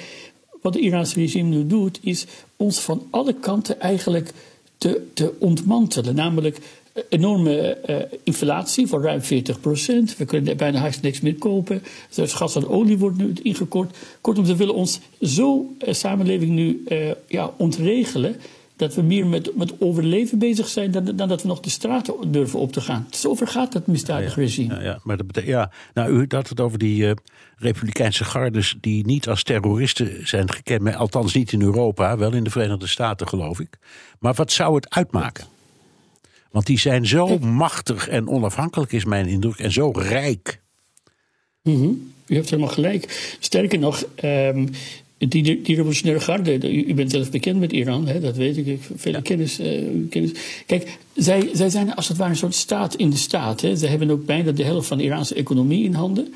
Wat het Iraanse regime nu doet, is ons van alle kanten eigenlijk te, te ontmantelen. Namelijk enorme uh, inflatie van ruim 40 procent. We kunnen bijna haast niks meer kopen. Dus gas en olie wordt nu ingekort. Kortom, ze willen ons zo uh, samenleving nu ja, ontregelen dat we meer met, met overleven bezig zijn dan, dan dat we nog de straten durven op te gaan. Zo vergaat dat misdadig regime. Ja, ja, maar dat betekent, ja. Nou, u had het over die uh, Republikeinse gardes die niet als terroristen zijn gekend, maar althans niet in Europa, wel in de Verenigde Staten, geloof ik. Maar wat zou het uitmaken? Want die zijn zo machtig en onafhankelijk, is mijn indruk, en zo rijk. Mm -hmm. U heeft helemaal gelijk. Sterker nog, um, die, die revolutionaire garde, u, bent zelf bekend met Iran, hè, dat weet ik, ik veel kennis, uh, kennis. Kijk, zij, zij zijn als het ware een soort staat in de staat. Hè. Ze hebben ook bijna de helft van de Iraanse economie in handen.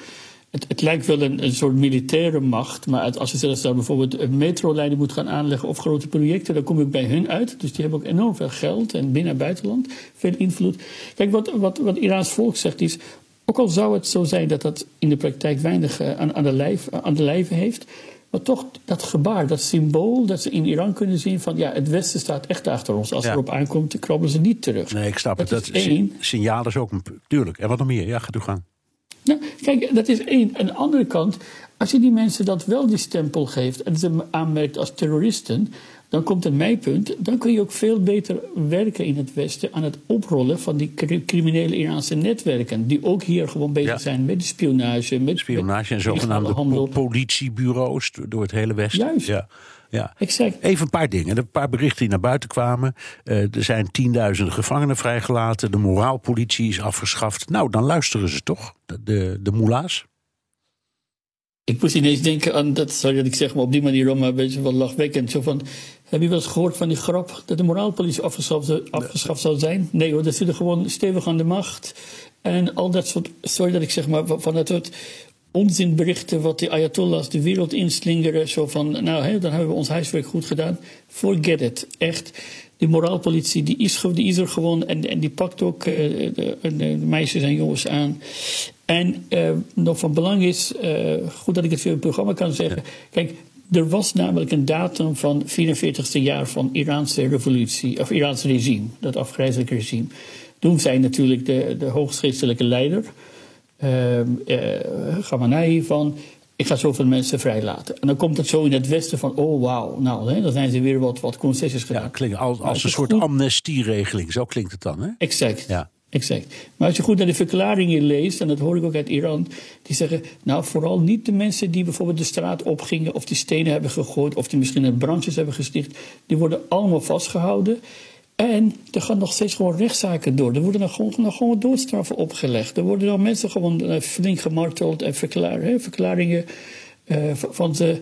Het, het lijkt wel een, een, soort militaire macht, maar als je zelfs daar bijvoorbeeld een metrolijnen moet gaan aanleggen of grote projecten, dan kom ook bij hun uit. Dus die hebben ook enorm veel geld en binnen- en buitenland veel invloed. Kijk, wat, wat, wat Iraans volk zegt is, ook al zou het zo zijn dat dat in de praktijk weinig uh, aan, aan, de lijf, aan de lijve heeft, maar toch dat gebaar, dat symbool, dat ze in Iran kunnen zien van ja, het Westen staat echt achter ons. Als ja. erop aankomt, krabbelen ze niet terug. Nee, ik snap dat het. Dat is één. Signaal is ook een. Tuurlijk. En wat nog meer? Ja, gaat u gang. Nou, Kijk, dat is één. Aan de andere kant, als je die mensen dat wel die stempel geeft en ze aanmerkt als terroristen, dan komt het mijpunt. Dan kun je ook veel beter werken in het Westen aan het oprollen van die criminele Iraanse netwerken. Die ook hier gewoon bezig zijn met de spionage. Met spionage en zogenaamde politiebureaus door het hele Westen. Juist. Ja. Ja. Exact. Even een paar dingen. Een paar berichten die naar buiten kwamen. Uh, er zijn tienduizenden gevangenen vrijgelaten. De moraalpolitie is afgeschaft. Nou, dan luisteren ze toch, de, de, de moela's. Ik moest ineens denken aan dat, sorry dat ik zeg, maar op die manier om maar een beetje wat lachwekkend. Zo van, heb je wel eens gehoord van die grap dat de moraalpolitie afgeschaft, afgeschaft zou zijn? Nee hoor, dat zit er gewoon stevig aan de macht. En al dat soort, sorry dat ik zeg maar, van dat soort onzinberichten wat die ayatollahs de wereld inslingeren. Zo van, nou, hè, dan hebben we ons huiswerk goed gedaan. Forget it. Echt. Die moraalpolitie die is, die is er gewoon en, en die pakt ook uh, de, de, meisjes en jongens aan. En uh, nog van belang is, uh, goed dat ik het via het programma kan zeggen. Kijk, er was namelijk een datum van 44ste jaar van Iraanse revolutie, of Iraanse regime, dat afgrijzelijke regime. Toen zei natuurlijk de, de hoogstgeestelijke leider, uh, van ik ga zoveel mensen vrijlaten. En dan komt het zo in het westen van, oh wauw, nou, hè, dan zijn ze weer wat, wat concessies gedaan. Ja, klinkt als, als een soort amnestieregeling, zo klinkt het dan, hè? Exact. Ja. Exact. Maar als je goed naar de verklaringen leest, en dat hoor ik ook uit Iran, die zeggen, nou vooral niet de mensen die bijvoorbeeld de straat opgingen of die stenen hebben gegooid of die misschien in brandjes hebben gesticht, die worden allemaal vastgehouden. En er gaan nog steeds gewoon rechtszaken door. Er worden nog gewoon, doodstraffen opgelegd. Er worden dan mensen gewoon uh, flink gemarteld en verklaringen uh, van ze,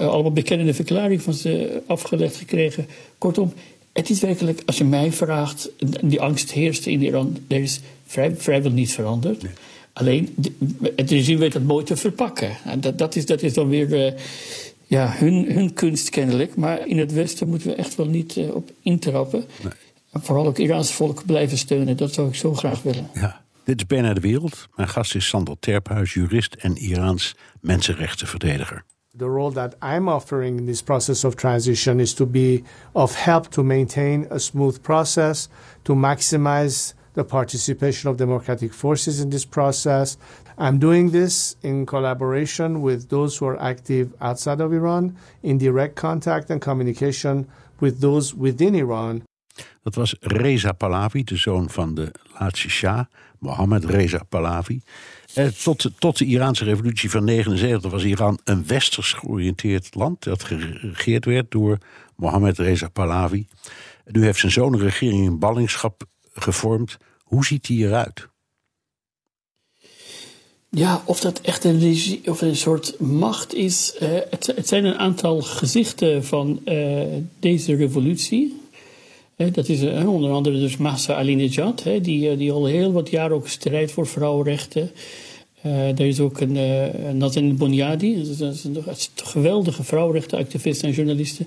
uh, allemaal bekende verklaringen van ze afgelegd gekregen. Kortom, het is werkelijk, als je mij vraagt, die angst heerst in Iran. Er is vrij, vrijwel niets veranderd. Alleen, het regime weet het mooi te verpakken. En dat, dat, is, dat is dan weer ja, hun, hun kunst kennelijk. Maar in het Westen moeten we echt wel niet uh, op intrappen. Nee. En vooral ook Iraanse volk blijven steunen. Dat zou ik zo graag willen. Ja. Dit is Bijna de Wereld. Mijn gast is Sandor Terphuis, jurist en Iraans mensenrechtenverdediger. The role that I'm offering in this process of transition is to be of help to maintain a smooth process, to maximize the participation of democratic forces in this process. I'm doing this in collaboration with those who are active outside of Iran, in direct contact and communication with those within Iran. Dat was Reza Pahlavi, de zoon van de laatste Shah, Mohammed Reza Pahlavi. Eh, tot, tot de Iraanse revolutie van 1979 was Iran een westers georiënteerd land dat geregeerd werd door Mohammed Reza Pahlavi. Nu heeft zijn zoon een regering in ballingschap gevormd. Hoe ziet die eruit? Ja, of dat echt een, of een soort macht is. Uh, het, het, zijn een aantal gezichten van uh, deze revolutie. Uh, dat is onder andere dus Massa Alinejad, die, die al heel wat jaren ook strijdt voor vrouwenrechten. er is ook een Nazanin Boniadi, dat is een, een geweldige vrouwenrechtenactivist en journaliste.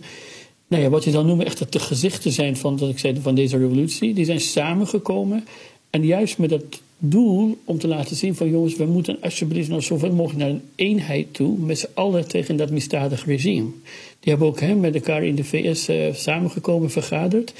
Nou ja, wat je dan noemt echt de gezichten zijn van, dat ik zei, van deze revolutie. Die zijn samengekomen. En juist met dat doel om te laten zien van jongens, we moeten alsjeblieft nog zoveel mogelijk naar een eenheid toe. Met z'n allen tegen dat misdadig regime. Die hebben ook hè, met elkaar in de VS eh, samengekomen, vergaderd.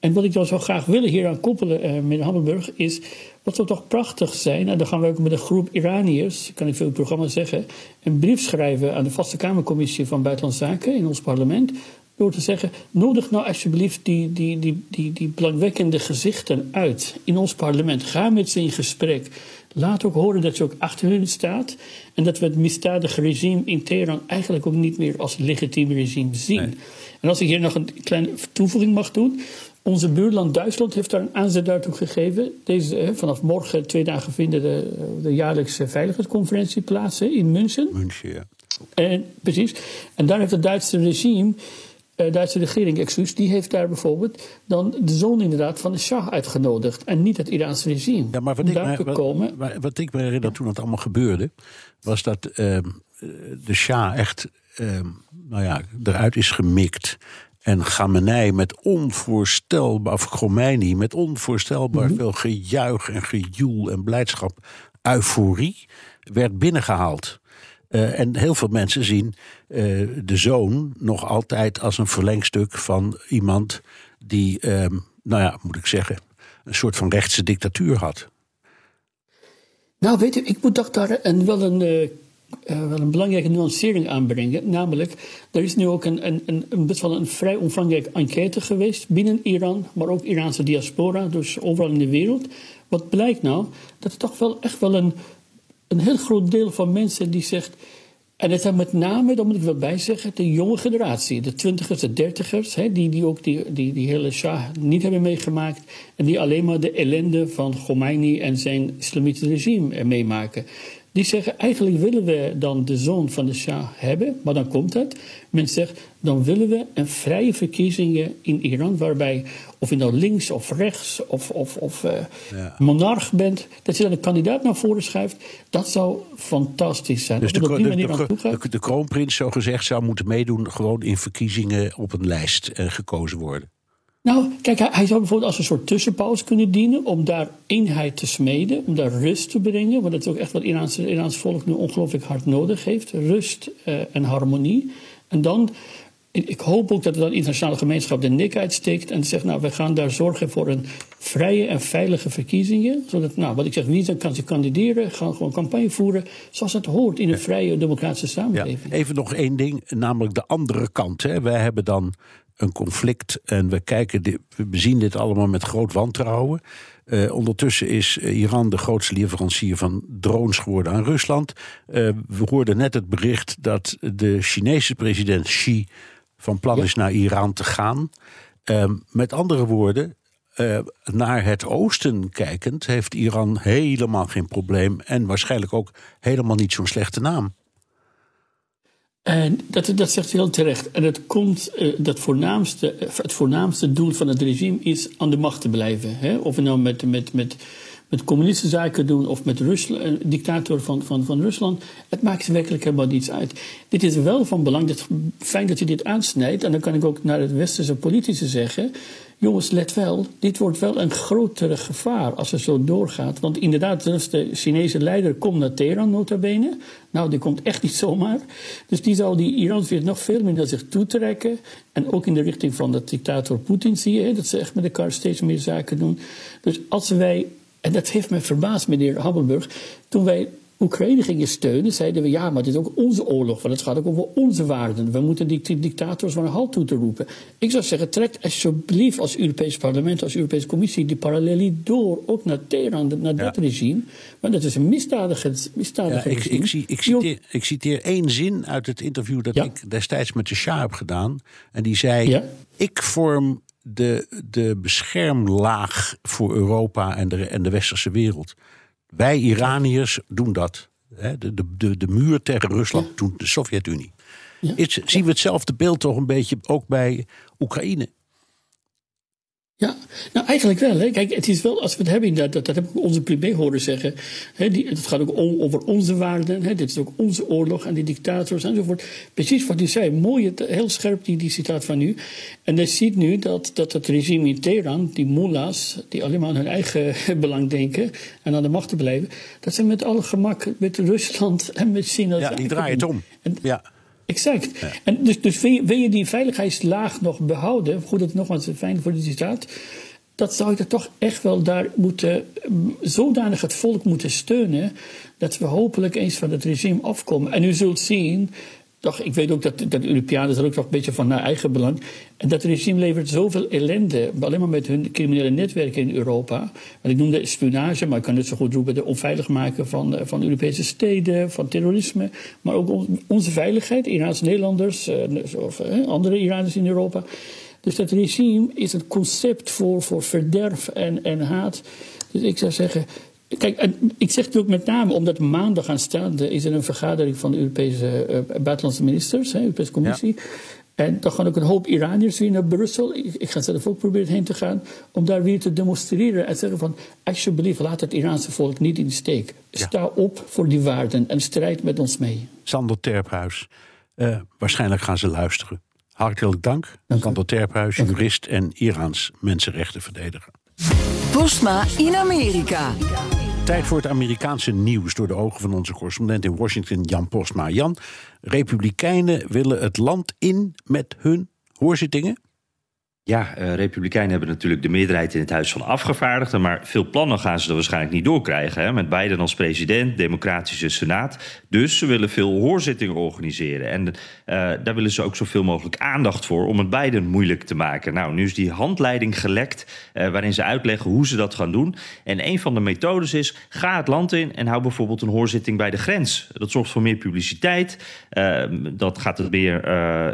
En wat ik dan zo graag willen hier aan koppelen, uh, meneer Hammelburg, is wat zou toch prachtig zijn. En dan gaan we ook met een groep Iraniërs, kan ik veel programma zeggen, een brief schrijven aan de Vaste Kamercommissie van Buitenlandse Zaken in ons parlement. Door te zeggen, nodig nou alsjeblieft die, die, die, die, die belangwekkende gezichten uit in ons parlement. Ga met ze in gesprek. Laat ook horen dat ze ook achter hun staat. En dat we het misdadige regime in Teheran eigenlijk ook niet meer als legitiem regime zien. En als ik hier nog een kleine toevoeging mag doen. Onze buurland Duitsland heeft daar een aanzet daartoe gegeven. Deze, vanaf morgen, twee dagen, vinden de, de jaarlijkse veiligheidsconferentie plaats in München. München, ja. En, precies. En daar heeft het Duitse regime uh, Duitse regering, excuus, die heeft daar bijvoorbeeld dan de zoon inderdaad van de Shah uitgenodigd. En niet het Iraanse regime. Ja, maar wat, ik me, wat, wat, ik me herinner toen het allemaal gebeurde, was dat uh, de Shah echt uh, nou ja, eruit is gemikt. En Khamenei met onvoorstelbaar, of Khomeini met onvoorstelbaar mm -hmm. veel gejuich en gejoel en blijdschap, euforie, werd binnengehaald. Uh, en heel veel mensen zien uh, de zoon nog altijd als een verlengstuk van iemand die, uh, nou ja, moet ik zeggen, een soort van rechtse dictatuur had. Nou, weet je, ik moet toch daar een, wel een uh, wel een belangrijke nuancering aanbrengen. Namelijk, er is nu ook een, een, een, best wel een vrij omvangrijke enquête geweest binnen Iran, maar ook Iraanse diaspora, dus overal in de wereld. Wat blijkt nou? Dat er toch wel echt wel een, een heel groot deel van mensen die zegt. En het zijn met name, daar moet ik wel bij zeggen, de jonge generatie, de twintigers, de dertigers, hè, die, die ook die, die, die hele Shah niet hebben meegemaakt. En die alleen maar de ellende van Khomeini en zijn islamitische regime meemaken. Die zeggen, eigenlijk willen we dan de zoon van de Shah hebben, maar dan komt het. Men zegt, dan willen we een vrije verkiezingen in Iran, waarbij of je nou links of rechts of, of, of uh, monarch bent, dat je dan een kandidaat naar voren schuift, dat zou fantastisch zijn. Dus de, de, de, de, kroonprins, zo gezegd, zou moeten meedoen gewoon in verkiezingen op een lijst en gekozen worden. Nou, kijk, hij, zou bijvoorbeeld als een soort tussenpauze kunnen dienen om daar eenheid te smeden, om daar rust te brengen, want dat is ook echt wat Iraanse, Iraans volk nu ongelooflijk hard nodig heeft: rust uh, en harmonie. En dan, ik hoop ook dat de internationale gemeenschap de nek uitsteekt en zegt: Nou, we gaan daar zorgen voor een vrije en veilige verkiezingen. Zodat, nou, wat ik zeg, wie kan zich kandideren, gaan gewoon campagne voeren zoals het hoort in een vrije democratische samenleving. Ja, even nog één ding, namelijk de andere kant. Hè. Wij hebben dan een conflict. En we, kijken, we zien dit allemaal met groot wantrouwen. Uh, ondertussen is eh, Iran de grootste leverancier van drones geworden aan Rusland. Uh, we hoorden net het bericht dat de Chinese president Xi van plan is naar Iran te gaan. Uh, met andere woorden, naar het oosten kijkend heeft Iran helemaal geen probleem en waarschijnlijk ook helemaal niet zo'n slechte naam. En dat, dat zegt heel terecht. En het, komt, uh, dat voornaamste, eh, het voornaamste doel van het regime is aan de macht te blijven. Hè? Of nou met, met, met, met communistische zaken doen of met Rusland, een dictator van, van, van Rusland. Het maakt werkelijk helemaal niets uit. Dit is wel van belang. Dit, fijn dat je dit aansnijdt. En dan kan ik ook naar het westerse politici zeggen. Jongens, let wel, dit wordt wel een grotere gevaar als het zo doorgaat. Want inderdaad, de Chinese leider komt naar Teheran, nota bene. Nou, die komt echt niet zomaar. Dus die zal die Iran weer nog veel naar zich toe trekken. En ook in de richting van de dictator Poetin zie je, dat ze echt met elkaar steeds meer zaken doen. Dus als wij, en dat heeft me verbaasd, meneer Hammelburg, toen wij Oekraïne gingen steunen, zeiden we ja, maar dit is ook onze oorlog, want het gaat ook over onze waarden. We moeten die dictators van een halt toe te roepen. Ik zou zeggen, trek alsjeblieft als Europees parlement, als Europese Commissie die parallelie door, ook naar Teheran, naar dat regime. Want dat is een misdadige, misdadige ja, ik, ik, zie, ik, citeer, ik citeer één zin uit het interview dat ik destijds met de Shah heb gedaan. En die zei, ik vorm de, de beschermlaag voor Europa en de, en de westerse wereld. Wij Iraniërs doen dat. De, de, de, de muur tegen Rusland, toen de Sovjet-Unie. Ja. Zien we hetzelfde beeld toch een beetje ook bij Oekraïne? Ja, nou eigenlijk wel. Hè. Kijk, het is wel, als we het hebben, dat, dat, dat heb ik onze premier horen zeggen. Hè, die, het gaat ook om, over onze waarden. Hè, dit is ook onze oorlog en die dictators enzovoort. Precies wat u zei. Mooi, heel scherp die, die citaat van u. En je ziet nu dat, dat het regime in Teheran, die mullahs, die alleen maar aan hun eigen <laughs> belang denken en aan de macht te blijven, dat ze met alle gemak met Rusland en met China. Ja, die draaien het om. ja. Exact. En dus, dus wil, je, wil, je, die veiligheidslaag nog behouden, goed dat nogmaals fijn voor de citaat, dat zou je toch echt wel daar moeten, zodanig het volk moeten steunen, dat we hopelijk eens van het regime afkomen. En u zult zien toch, ik weet ook dat, dat de Europeanen er ook nog een beetje van naar eigen belang. En dat regime levert zoveel ellende, alleen maar met hun criminele netwerken in Europa. Want ik noemde spionage, maar ik kan het zo goed roepen: de onveilig maken van, eh, van Europese steden, van terrorisme. Maar ook onze veiligheid, Iraanse Nederlanders eh, of eh, andere Iraniërs in Europa. Dus dat regime is het concept voor, voor verderf en, en haat. Dus ik zou zeggen, Kijk, ik zeg het ook met name omdat maandag aanstaande is er een vergadering van de Europese uh, buitenlandse ministers, de Europese Commissie. En dan gaan ook een hoop Iraniërs weer naar Brussel. Ik, ik, ga zelf ook proberen heen te gaan. Om daar weer te demonstreren en zeggen van... alsjeblieft, laat het Iraanse volk niet in de steek. Sta op voor die waarden en strijd met ons mee. Sander Terphuis, uh, waarschijnlijk gaan ze luisteren. Hartelijk dank. dank Sander Terphuis, jurist en Iraans mensenrechtenverdediger. Postma in Amerika. Tijd voor het Amerikaanse nieuws door de ogen van onze correspondent in Washington, Jan Postma. Jan, Republikeinen willen het land in met hun hoorzittingen? Ja, uh, Republikeinen hebben natuurlijk de meerderheid in het Huis van Afgevaardigden. Maar veel plannen gaan ze er waarschijnlijk niet doorkrijgen. Hè? Met Biden als president, Democratische Senaat. Dus ze willen veel hoorzittingen organiseren. En uh, daar willen ze ook zoveel mogelijk aandacht voor om het Biden moeilijk te maken. Nou, nu is die handleiding gelekt. Uh, waarin ze uitleggen hoe ze dat gaan doen. En een van de methodes is: ga het land in en hou bijvoorbeeld een hoorzitting bij de grens. Dat zorgt voor meer publiciteit. dat gaat het meer,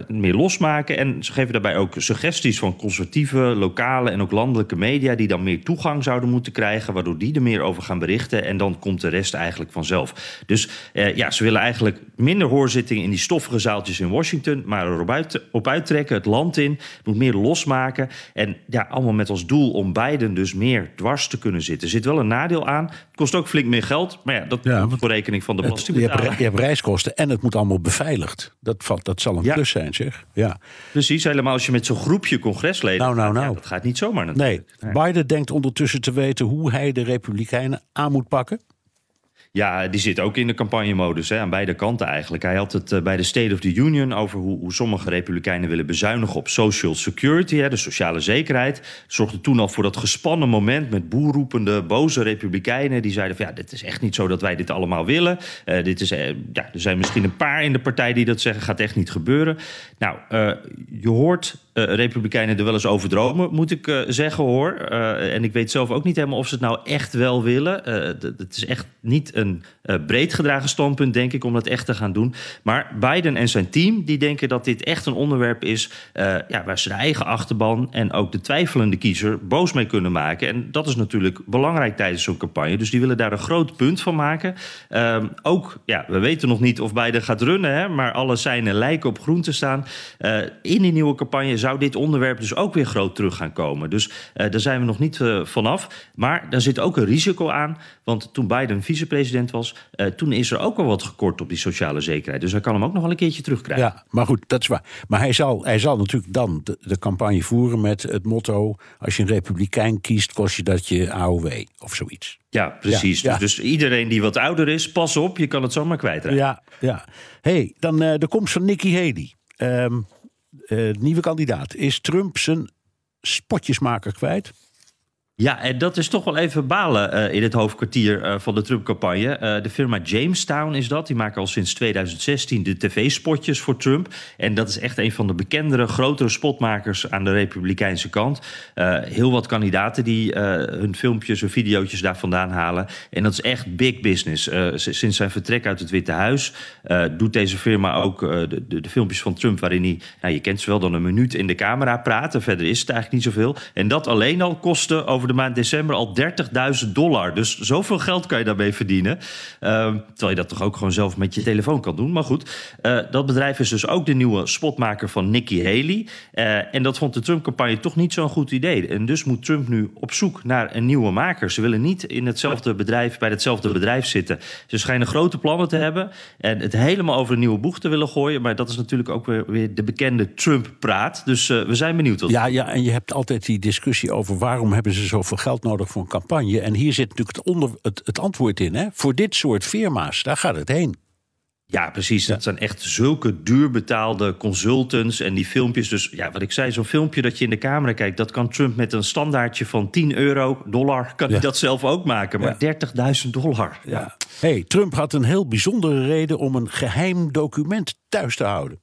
meer losmaken. En ze geven daarbij ook suggesties van conservatieve, lokale en ook landelijke media die dan meer toegang zouden moeten krijgen, waardoor die er meer over gaan berichten en dan komt de rest eigenlijk vanzelf. Dus eh, ja, ze willen eigenlijk minder hoorzittingen in die stoffige zaaltjes in Washington, maar erop uit, op uittrekken, het land in, moet meer losmaken en ja, allemaal met als doel om Biden dus meer dwars te kunnen zitten. Er zit wel een nadeel aan, het kost ook flink meer geld, maar ja, dat ja, voor rekening van de belastingbetaler. Je hebt, je hebt reiskosten en het moet allemaal beveiligd. Dat, valt, dat zal een plus zijn, zeg. Ja. Precies, helemaal als je met zo'n groepje congres nou, nou, nou. dat gaat niet zomaar natuurlijk. Nee. Biden denkt ondertussen te weten hoe hij de Republikeinen aan moet pakken. Ja, die zit ook in de campagnemodus hè, aan beide kanten eigenlijk. Hij had het uh, bij de State of the Union over hoe, hoe, sommige republikeinen willen bezuinigen op social security, hè, de sociale zekerheid. Zorgde toen al voor dat gespannen moment met boerroepende, boze republikeinen. Die zeiden van ja, dit is echt niet zo dat wij dit allemaal willen. Uh, dit is, uh, ja, er zijn misschien een paar in de partij die dat zeggen, gaat echt niet gebeuren. Nou, je hoort republikeinen er wel eens over dromen, moet ik zeggen hoor. en ik weet zelf ook niet helemaal of ze het nou echt wel willen. het is echt niet een uh, breed gedragen standpunt, denk ik, om dat echt te gaan doen. Maar Biden en zijn team die denken dat dit echt een onderwerp is uh, ja, waar ze de eigen achterban en ook de twijfelende kiezer boos mee kunnen maken. En dat is natuurlijk belangrijk tijdens zo'n campagne. Dus die willen daar een groot punt van maken. Uh, ook, ja, we weten nog niet of Biden gaat runnen, hè, maar alle seinen lijken op groen te staan. Uh, in die nieuwe campagne zou dit onderwerp dus ook weer groot terug gaan komen. Dus daar zijn we nog niet vanaf. Maar daar zit ook een risico aan, want toen Biden vicepresident was, uh, toen is er ook al wat gekort op die sociale zekerheid. Dus hij kan hem ook nog wel een keertje terugkrijgen. Ja, maar goed, dat is waar. Maar hij zal, hij zal natuurlijk dan de, de campagne voeren met het motto: als je een republikein kiest, kost je dat je AOW of zoiets. Ja, precies. Ja, dus, dus, iedereen die wat ouder is, pas op, je kan het zomaar kwijtraken. Ja, ja. hey, dan de komst van Nikki Haley. Um, uh, nieuwe kandidaat. Is Trump zijn spotjesmaker kwijt? Ja, en dat is toch wel even balen uh, in het hoofdkwartier uh, van de Trump-campagne. De firma Jamestown is dat. Die maken al sinds 2016 de tv-spotjes voor Trump. En dat is echt een van de bekendere, grotere spotmakers aan de Republikeinse kant. heel wat kandidaten die hun filmpjes, hun video's daar vandaan halen. En dat is echt big business. sinds zijn vertrek uit het Witte Huis doet deze firma ook de, de, de, filmpjes van Trump... waarin hij, nou, je kent ze wel, dan een minuut in de camera praten. Verder is het eigenlijk niet zoveel. En dat alleen al kostte over de maand december al 30.000 dollar. Dus zoveel geld kan je daarmee verdienen. Uh, terwijl je dat toch ook gewoon zelf met je telefoon kan doen. Maar goed, uh, dat bedrijf is dus ook de nieuwe spotmaker van Nikki Haley. Uh, en dat vond de Trump-campagne toch niet zo'n goed idee. En dus moet Trump nu op zoek naar een nieuwe maker. Ze willen niet in hetzelfde bedrijf, bij hetzelfde bedrijf zitten. Ze schijnen grote plannen te hebben en het helemaal over een nieuwe boeg te willen gooien. Maar dat is natuurlijk ook weer, weer de bekende Trump-praat. Dus uh, we zijn benieuwd. Ja, ja, en je hebt altijd die discussie over waarom hebben ze zoveel geld nodig voor een campagne. En hier zit natuurlijk het, onder, het, het antwoord in. Hè? Voor dit soort firma's, daar gaat het heen. Ja, precies. Dat zijn echt zulke duur betaalde consultants en die filmpjes. Dus ja, wat ik zei, zo'n filmpje dat je in de camera kijkt... dat kan Trump met een standaardje van 10 euro, dollar... kan hij dat zelf ook maken, maar ja. 30.000 dollar. Ja. Hey, Trump had een heel bijzondere reden om een geheim document thuis te houden.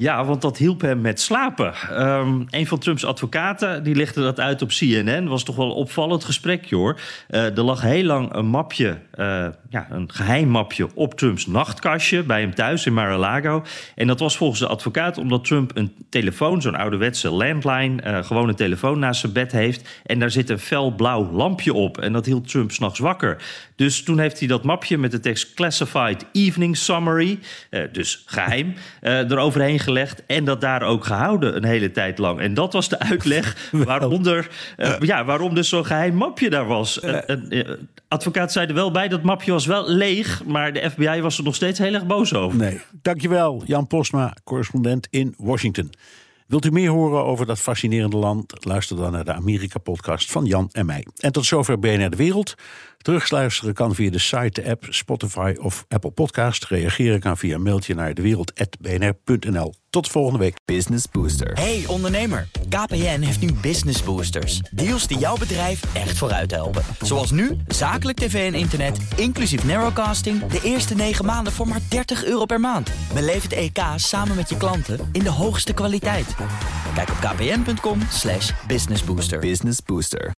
Ja, want dat hielp hem met slapen. Um, een van Trumps advocaten die legde dat uit op CNN. was toch wel een opvallend gesprek, hoor. Uh, er lag heel lang een mapje, uh, ja, een geheim mapje op Trumps nachtkastje bij hem thuis in Mar-a-Lago. En dat was volgens de advocaat omdat Trump een telefoon, zo'n ouderwetse landline, uh, gewoon een telefoon naast zijn bed heeft. En daar zit een fel blauw lampje op. En dat hield Trump s'nachts wakker. Dus toen heeft hij dat mapje met de tekst Classified Evening Summary, dus geheim, eroverheen gelegd en dat daar ook gehouden een hele tijd lang. En dat was de uitleg <laughs> waaronder, uh, ja, waarom dus zo'n geheim mapje daar was. Uh, advocaat zei er wel bij, dat mapje was wel leeg, maar de FBI was er nog steeds heel erg boos over. Nee, dankjewel Jan Posma, correspondent in Washington. Wilt u meer horen over dat fascinerende land? Luister dan naar de Amerika-podcast van Jan en mij. En tot zover BNR De Wereld. Terugluisteren kan via de site, de app, Spotify of Apple Podcast. Reageren kan via een mailtje naar dewereld.bnr.nl. Tot volgende week. Business Booster. Hey ondernemer, KPN heeft nu Business Boosters. Deals die jouw bedrijf echt vooruit helpen. Zoals nu, zakelijk tv en internet, inclusief narrowcasting... de eerste 9 maanden voor maar 30 euro per maand. Beleef het EK samen met je klanten in de hoogste kwaliteit. Kijk op kpn.com businessbooster. Business Booster.